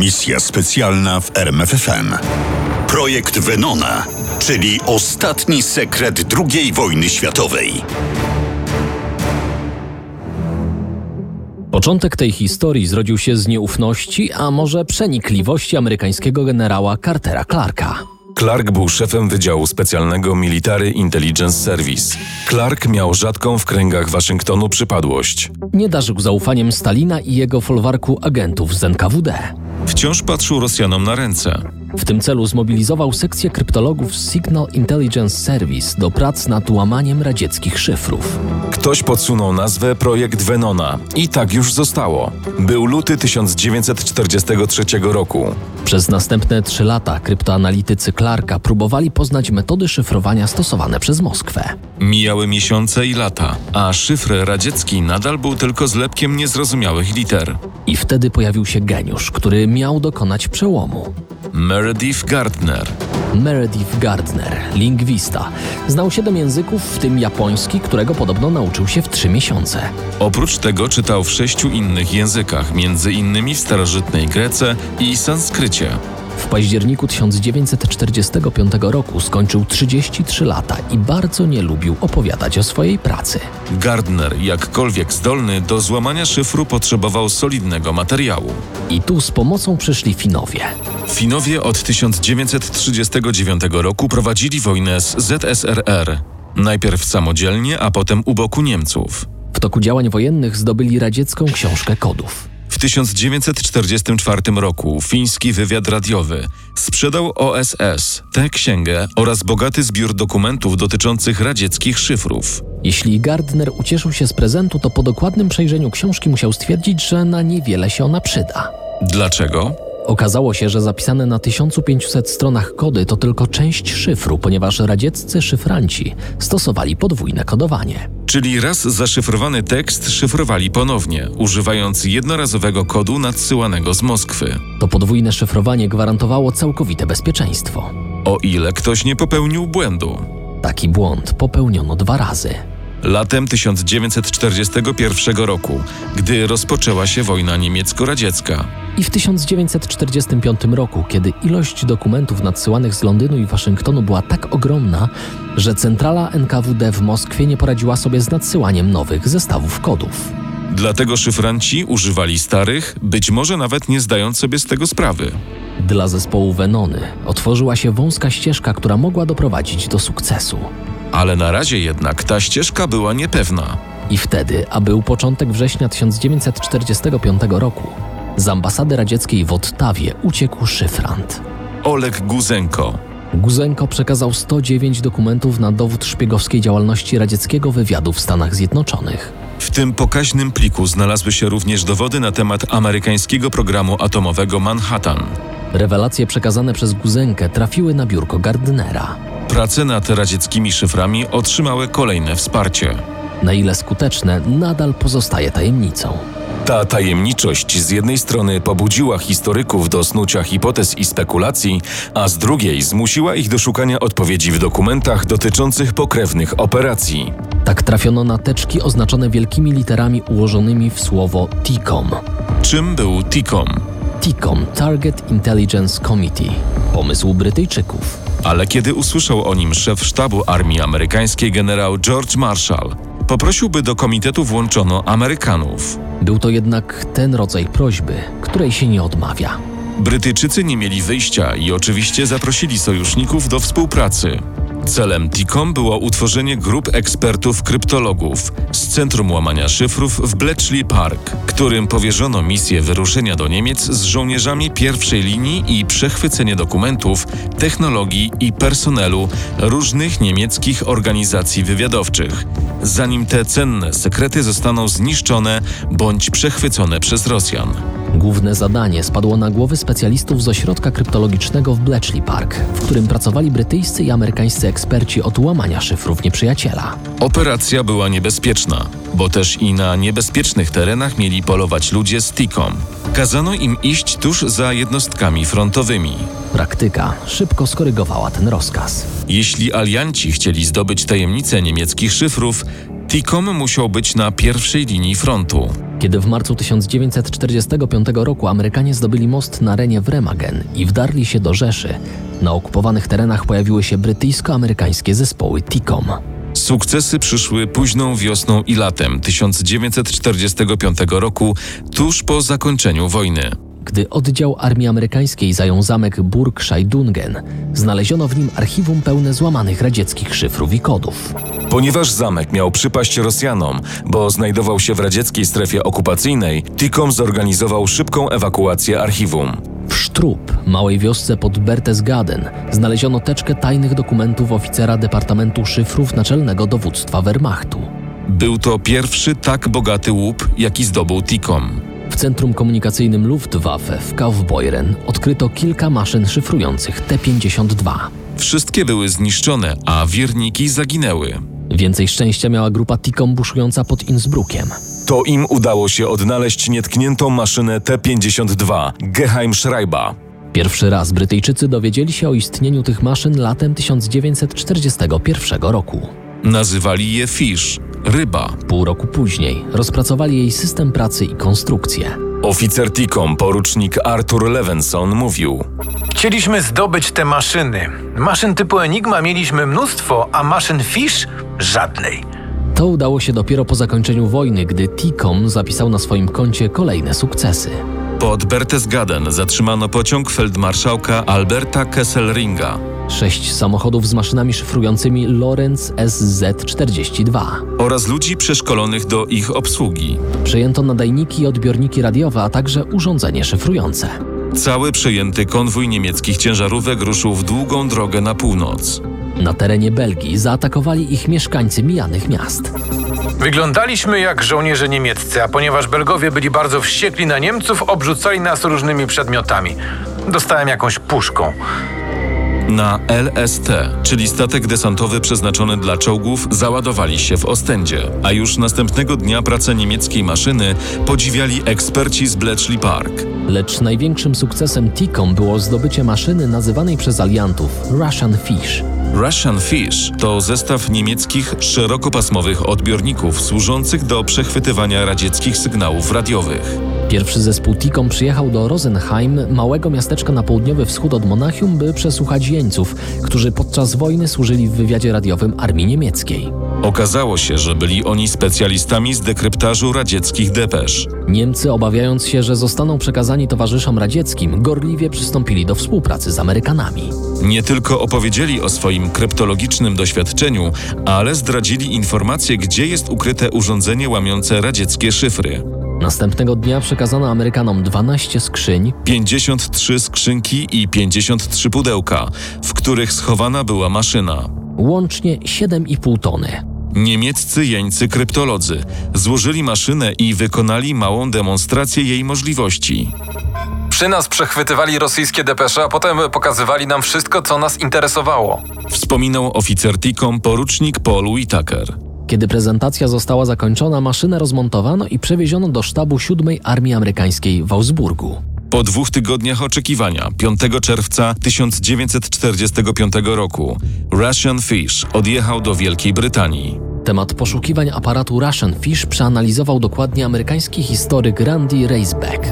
Misja specjalna w RMFFM. Projekt Venona, czyli ostatni sekret II wojny światowej. Początek tej historii zrodził się z nieufności, a może przenikliwości amerykańskiego generała Cartera Clarka. Clark był szefem Wydziału Specjalnego Military Intelligence Service. Clark miał rzadką w kręgach Waszyngtonu przypadłość. Nie darzył zaufaniem Stalina i jego folwarku agentów z NKWD. Wciąż patrzył Rosjanom na ręce. W tym celu zmobilizował sekcję kryptologów Signal Intelligence Service do prac nad łamaniem radzieckich szyfrów. Ktoś podsunął nazwę Projekt Venona i tak już zostało. Był luty 1943 roku. Przez następne trzy lata kryptoanalitycy Clarka próbowali poznać metody szyfrowania stosowane przez Moskwę. Mijały miesiące i lata, a szyfr radziecki nadal był tylko zlepkiem niezrozumiałych liter. I wtedy pojawił się geniusz, który miał dokonać przełomu. Meredith Gardner. Meredith Gardner, lingwista. Znał siedem języków, w tym japoński, którego podobno nauczył się w trzy miesiące. Oprócz tego czytał w sześciu innych językach, między innymi w starożytnej Grece i sanskrycie. W październiku 1945 roku skończył 33 lata i bardzo nie lubił opowiadać o swojej pracy. Gardner, jakkolwiek zdolny, do złamania szyfru potrzebował solidnego materiału. I tu z pomocą przyszli Finowie. Finowie od 1939 roku prowadzili wojnę z ZSRR. Najpierw samodzielnie, a potem u boku Niemców. W toku działań wojennych zdobyli radziecką książkę kodów. W 1944 roku fiński wywiad radiowy sprzedał OSS tę księgę oraz bogaty zbiór dokumentów dotyczących radzieckich szyfrów. Jeśli Gardner ucieszył się z prezentu, to po dokładnym przejrzeniu książki musiał stwierdzić, że na niewiele się ona przyda. Dlaczego? Okazało się, że zapisane na 1500 stronach kody to tylko część szyfru, ponieważ radzieccy szyfranci stosowali podwójne kodowanie. Czyli raz zaszyfrowany tekst szyfrowali ponownie, używając jednorazowego kodu nadsyłanego z Moskwy. To podwójne szyfrowanie gwarantowało całkowite bezpieczeństwo. O ile ktoś nie popełnił błędu. Taki błąd popełniono dwa razy. Latem 1941 roku, gdy rozpoczęła się wojna niemiecko-radziecka. I w 1945 roku, kiedy ilość dokumentów nadsyłanych z Londynu i Waszyngtonu była tak ogromna, że centrala NKWD w Moskwie nie poradziła sobie z nadsyłaniem nowych zestawów kodów. Dlatego szyfranci używali starych, być może nawet nie zdając sobie z tego sprawy. Dla zespołu Venony otworzyła się wąska ścieżka, która mogła doprowadzić do sukcesu. Ale na razie jednak ta ścieżka była niepewna. I wtedy, a był początek września 1945 roku, z ambasady radzieckiej w Ottawie uciekł szyfrant. Oleg Guzenko. Guzenko przekazał 109 dokumentów na dowód szpiegowskiej działalności radzieckiego wywiadu w Stanach Zjednoczonych. W tym pokaźnym pliku znalazły się również dowody na temat amerykańskiego programu atomowego Manhattan. Rewelacje przekazane przez Guzenkę trafiły na biurko Gardnera. Prace nad radzieckimi szyframi otrzymały kolejne wsparcie. Na ile skuteczne, nadal pozostaje tajemnicą. Ta tajemniczość z jednej strony pobudziła historyków do snucia hipotez i spekulacji, a z drugiej zmusiła ich do szukania odpowiedzi w dokumentach dotyczących pokrewnych operacji. Tak trafiono na teczki oznaczone wielkimi literami ułożonymi w słowo TICOM. Czym był TICOM? TICOM Target Intelligence Committee. Pomysł Brytyjczyków. Ale kiedy usłyszał o nim szef sztabu armii amerykańskiej generał George Marshall, poprosił, by do komitetu włączono Amerykanów. Był to jednak ten rodzaj prośby, której się nie odmawia. Brytyjczycy nie mieli wyjścia i oczywiście zaprosili sojuszników do współpracy. Celem TICOM było utworzenie grup ekspertów kryptologów z Centrum Łamania Szyfrów w Bletchley Park, którym powierzono misję wyruszenia do Niemiec z żołnierzami pierwszej linii i przechwycenie dokumentów, technologii i personelu różnych niemieckich organizacji wywiadowczych, zanim te cenne sekrety zostaną zniszczone bądź przechwycone przez Rosjan. Główne zadanie spadło na głowy specjalistów z ośrodka kryptologicznego w Bletchley Park, w którym pracowali brytyjscy i amerykańscy eksperci od łamania szyfrów nieprzyjaciela. Operacja była niebezpieczna, bo też i na niebezpiecznych terenach mieli polować ludzie z TICOM. Kazano im iść tuż za jednostkami frontowymi. Praktyka szybko skorygowała ten rozkaz. Jeśli alianci chcieli zdobyć tajemnicę niemieckich szyfrów, TICOM musiał być na pierwszej linii frontu. Kiedy w marcu 1945 roku Amerykanie zdobyli most na Renie w Remagen i wdarli się do Rzeszy, na okupowanych terenach pojawiły się brytyjsko-amerykańskie zespoły TICOM. Sukcesy przyszły późną wiosną i latem 1945 roku, tuż po zakończeniu wojny. Gdy oddział armii amerykańskiej zajął zamek Burg Scheidungen, znaleziono w nim archiwum pełne złamanych radzieckich szyfrów i kodów. Ponieważ zamek miał przypaść Rosjanom, bo znajdował się w radzieckiej strefie okupacyjnej, Tikom zorganizował szybką ewakuację archiwum. W Sztrup, małej wiosce pod Berchtesgaden, znaleziono teczkę tajnych dokumentów oficera Departamentu Szyfrów Naczelnego Dowództwa Wehrmachtu. Był to pierwszy tak bogaty łup, jaki zdobył TICOM. W centrum komunikacyjnym Luftwaffe w Kaufbeuren odkryto kilka maszyn szyfrujących T-52. Wszystkie były zniszczone, a wierniki zaginęły. Więcej szczęścia miała grupa TICOM buszująca pod Innsbruckiem. To im udało się odnaleźć nietkniętą maszynę T-52 Geheim Schreiber. Pierwszy raz Brytyjczycy dowiedzieli się o istnieniu tych maszyn latem 1941 roku. Nazywali je Fish, ryba. Pół roku później rozpracowali jej system pracy i konstrukcję. Oficer Tikom, porucznik Arthur Levenson, mówił: Chcieliśmy zdobyć te maszyny. Maszyn typu Enigma mieliśmy mnóstwo, a maszyn Fish żadnej. To udało się dopiero po zakończeniu wojny, gdy TICOM zapisał na swoim koncie kolejne sukcesy. Pod Berchtesgaden zatrzymano pociąg feldmarszałka Alberta Kesselringa. Sześć samochodów z maszynami szyfrującymi Lorenz SZ-42. oraz ludzi przeszkolonych do ich obsługi. Przejęto nadajniki i odbiorniki radiowe, a także urządzenie szyfrujące. Cały przejęty konwój niemieckich ciężarówek ruszył w długą drogę na północ. Na terenie Belgii zaatakowali ich mieszkańcy mijanych miast. Wyglądaliśmy jak żołnierze niemieccy, a ponieważ Belgowie byli bardzo wściekli na Niemców, obrzucali nas różnymi przedmiotami. Dostałem jakąś puszką. Na LST, czyli statek desantowy przeznaczony dla czołgów, załadowali się w Ostendzie, a już następnego dnia pracę niemieckiej maszyny podziwiali eksperci z Bletchley Park. Lecz największym sukcesem TICOM było zdobycie maszyny nazywanej przez aliantów Russian Fish. Russian Fish to zestaw niemieckich szerokopasmowych odbiorników służących do przechwytywania radzieckich sygnałów radiowych. Pierwszy zespół TICOM przyjechał do Rosenheim, małego miasteczka na południowy wschód od Monachium, by przesłuchać jeńców, którzy podczas wojny służyli w wywiadzie radiowym armii niemieckiej. Okazało się, że byli oni specjalistami z dekryptażu radzieckich depesz. Niemcy, obawiając się, że zostaną przekazani towarzyszom radzieckim, gorliwie przystąpili do współpracy z Amerykanami. Nie tylko opowiedzieli o swoim kryptologicznym doświadczeniu, ale zdradzili informacje, gdzie jest ukryte urządzenie łamiące radzieckie szyfry. Następnego dnia przekazano Amerykanom 12 skrzyń, 53 skrzynki i 53 pudełka, w których schowana była maszyna. łącznie 7,5 tony. Niemieccy jeńcy kryptolodzy złożyli maszynę i wykonali małą demonstrację jej możliwości. Przy nas przechwytywali rosyjskie depesze, a potem pokazywali nam wszystko, co nas interesowało. Wspominał oficer TICOM porucznik Paul Whitaker. Kiedy prezentacja została zakończona, maszynę rozmontowano i przewieziono do sztabu 7 Armii Amerykańskiej w Augsburgu. Po dwóch tygodniach oczekiwania, 5 czerwca 1945 roku, Russian Fish odjechał do Wielkiej Brytanii. Temat poszukiwań aparatu Russian Fish przeanalizował dokładnie amerykański historyk Randy Reisbeck.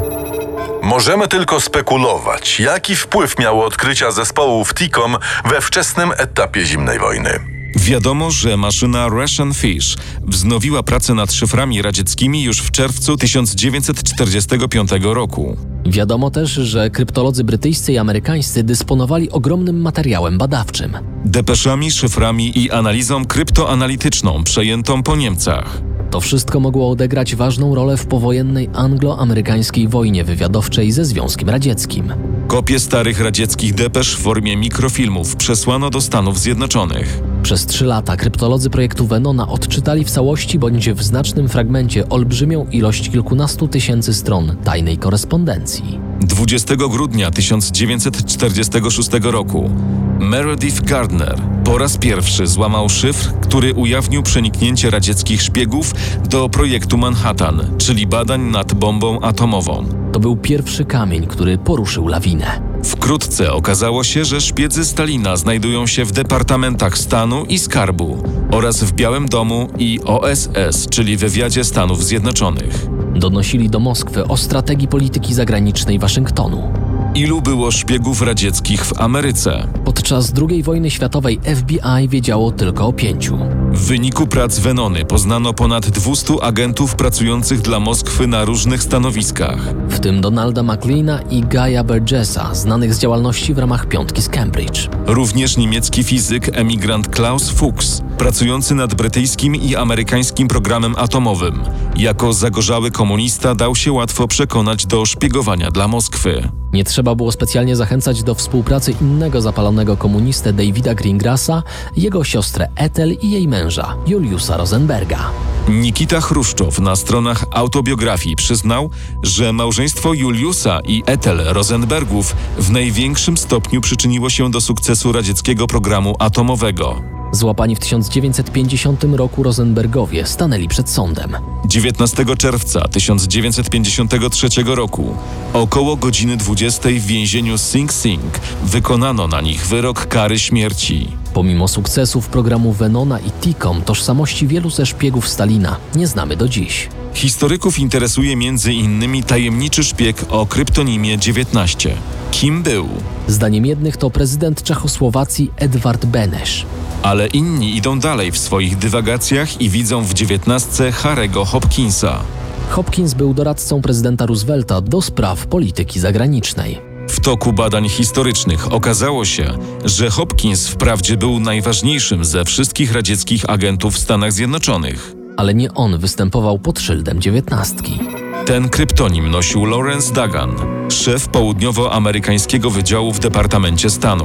Możemy tylko spekulować, jaki wpływ miało odkrycia zespołów TICOM we wczesnym etapie zimnej wojny. Wiadomo, że maszyna Russian Fish wznowiła pracę nad szyframi radzieckimi już w czerwcu 1945 roku. Wiadomo też, że kryptolodzy brytyjscy i amerykańscy dysponowali ogromnym materiałem badawczym. Depeszami, szyframi i analizą kryptoanalityczną przejętą po Niemcach. To wszystko mogło odegrać ważną rolę w powojennej anglo-amerykańskiej wojnie wywiadowczej ze Związkiem Radzieckim. Kopie starych radzieckich depesz w formie mikrofilmów przesłano do Stanów Zjednoczonych. Przez trzy lata kryptolodzy projektu Venona odczytali w całości bądź w znacznym fragmencie olbrzymią ilość kilkunastu tysięcy stron tajnej korespondencji. 20 grudnia 1946 roku Meredith Gardner po raz pierwszy złamał szyfr, który ujawnił przeniknięcie radzieckich szpiegów do projektu Manhattan, czyli badań nad bombą atomową. To był pierwszy kamień, który poruszył lawinę. Wkrótce okazało się, że szpiedzy Stalina znajdują się w departamentach stanu i skarbu oraz w Białym Domu i OSS, czyli wywiadzie Stanów Zjednoczonych. Donosili do Moskwy o strategii polityki zagranicznej Waszyngtonu. Ilu było szpiegów radzieckich w Ameryce? Podczas II wojny światowej FBI wiedziało tylko o pięciu. W wyniku prac Venony poznano ponad 200 agentów pracujących dla Moskwy na różnych stanowiskach. w tym Donalda McLeana i Gaya Burgessa, znanych z działalności w ramach piątki z Cambridge. Również niemiecki fizyk emigrant Klaus Fuchs, pracujący nad brytyjskim i amerykańskim programem atomowym. Jako zagorzały komunista dał się łatwo przekonać do szpiegowania dla Moskwy. Nie trzeba było specjalnie zachęcać do współpracy innego zapalonego komunistę Davida Greengrassa, jego siostrę Ethel i jej męża, Juliusa Rosenberga. Nikita Chruszczow na stronach autobiografii przyznał, że małżeństwo Juliusa i Ethel Rosenbergów w największym stopniu przyczyniło się do sukcesu radzieckiego programu atomowego. Złapani w 1950 roku Rosenbergowie stanęli przed sądem. 19 czerwca 1953 roku, około godziny 20 w więzieniu Sing Sing, wykonano na nich wyrok kary śmierci. Pomimo sukcesów programu Venona i TICOM, tożsamości wielu ze szpiegów Stalina nie znamy do dziś. Historyków interesuje między innymi tajemniczy szpieg o kryptonimie 19. Kim był? Zdaniem jednych to prezydent Czechosłowacji Edward Benesz. Ale inni idą dalej w swoich dywagacjach i widzą w dziewiętnastce Harego Hopkinsa. Hopkins był doradcą prezydenta Roosevelta do spraw polityki zagranicznej. W toku badań historycznych okazało się, że Hopkins wprawdzie był najważniejszym ze wszystkich radzieckich agentów w Stanach Zjednoczonych. Ale nie on występował pod szyldem dziewiętnastki. Ten kryptonim nosił Lawrence Dagan, szef południowoamerykańskiego wydziału w Departamencie Stanu.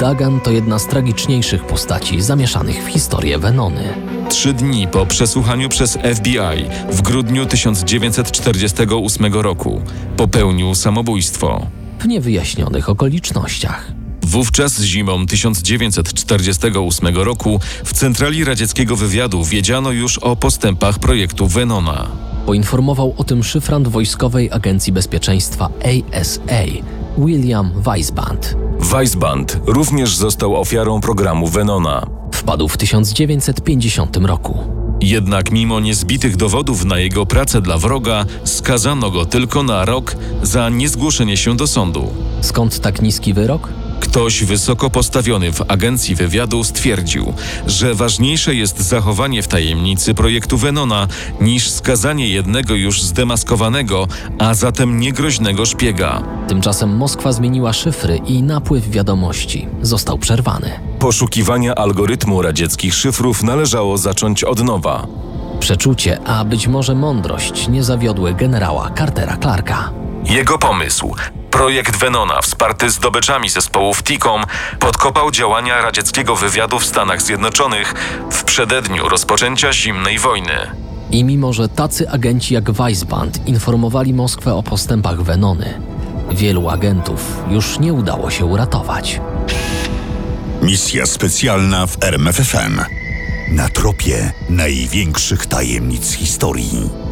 Dagan to jedna z tragiczniejszych postaci zamieszanych w historię Venony. Trzy dni po przesłuchaniu przez FBI w grudniu 1948 roku popełnił samobójstwo. W niewyjaśnionych okolicznościach. Wówczas zimą 1948 roku w centrali radzieckiego wywiadu wiedziano już o postępach projektu Venona. Poinformował o tym szyfrant wojskowej agencji bezpieczeństwa ASA, William Weisband. Weisband również został ofiarą programu Venona. Wpadł w 1950 roku. Jednak mimo niezbitych dowodów na jego pracę dla wroga, skazano go tylko na rok za niezgłoszenie się do sądu. Skąd tak niski wyrok? Ktoś wysoko postawiony w agencji wywiadu stwierdził, że ważniejsze jest zachowanie w tajemnicy projektu Venona niż skazanie jednego już zdemaskowanego, a zatem niegroźnego szpiega. Tymczasem Moskwa zmieniła szyfry i napływ wiadomości został przerwany. Poszukiwania algorytmu radzieckich szyfrów należało zacząć od nowa. Przeczucie, a być może mądrość nie zawiodły generała Cartera Clarka. Jego pomysł, projekt Venona wsparty zdobyczami zespołów TICOM, podkopał działania radzieckiego wywiadu w Stanach Zjednoczonych w przededniu rozpoczęcia zimnej wojny. I mimo, że tacy agenci jak Weisband informowali Moskwę o postępach Venony, wielu agentów już nie udało się uratować. Misja specjalna w RMFFM. Na tropie największych tajemnic historii.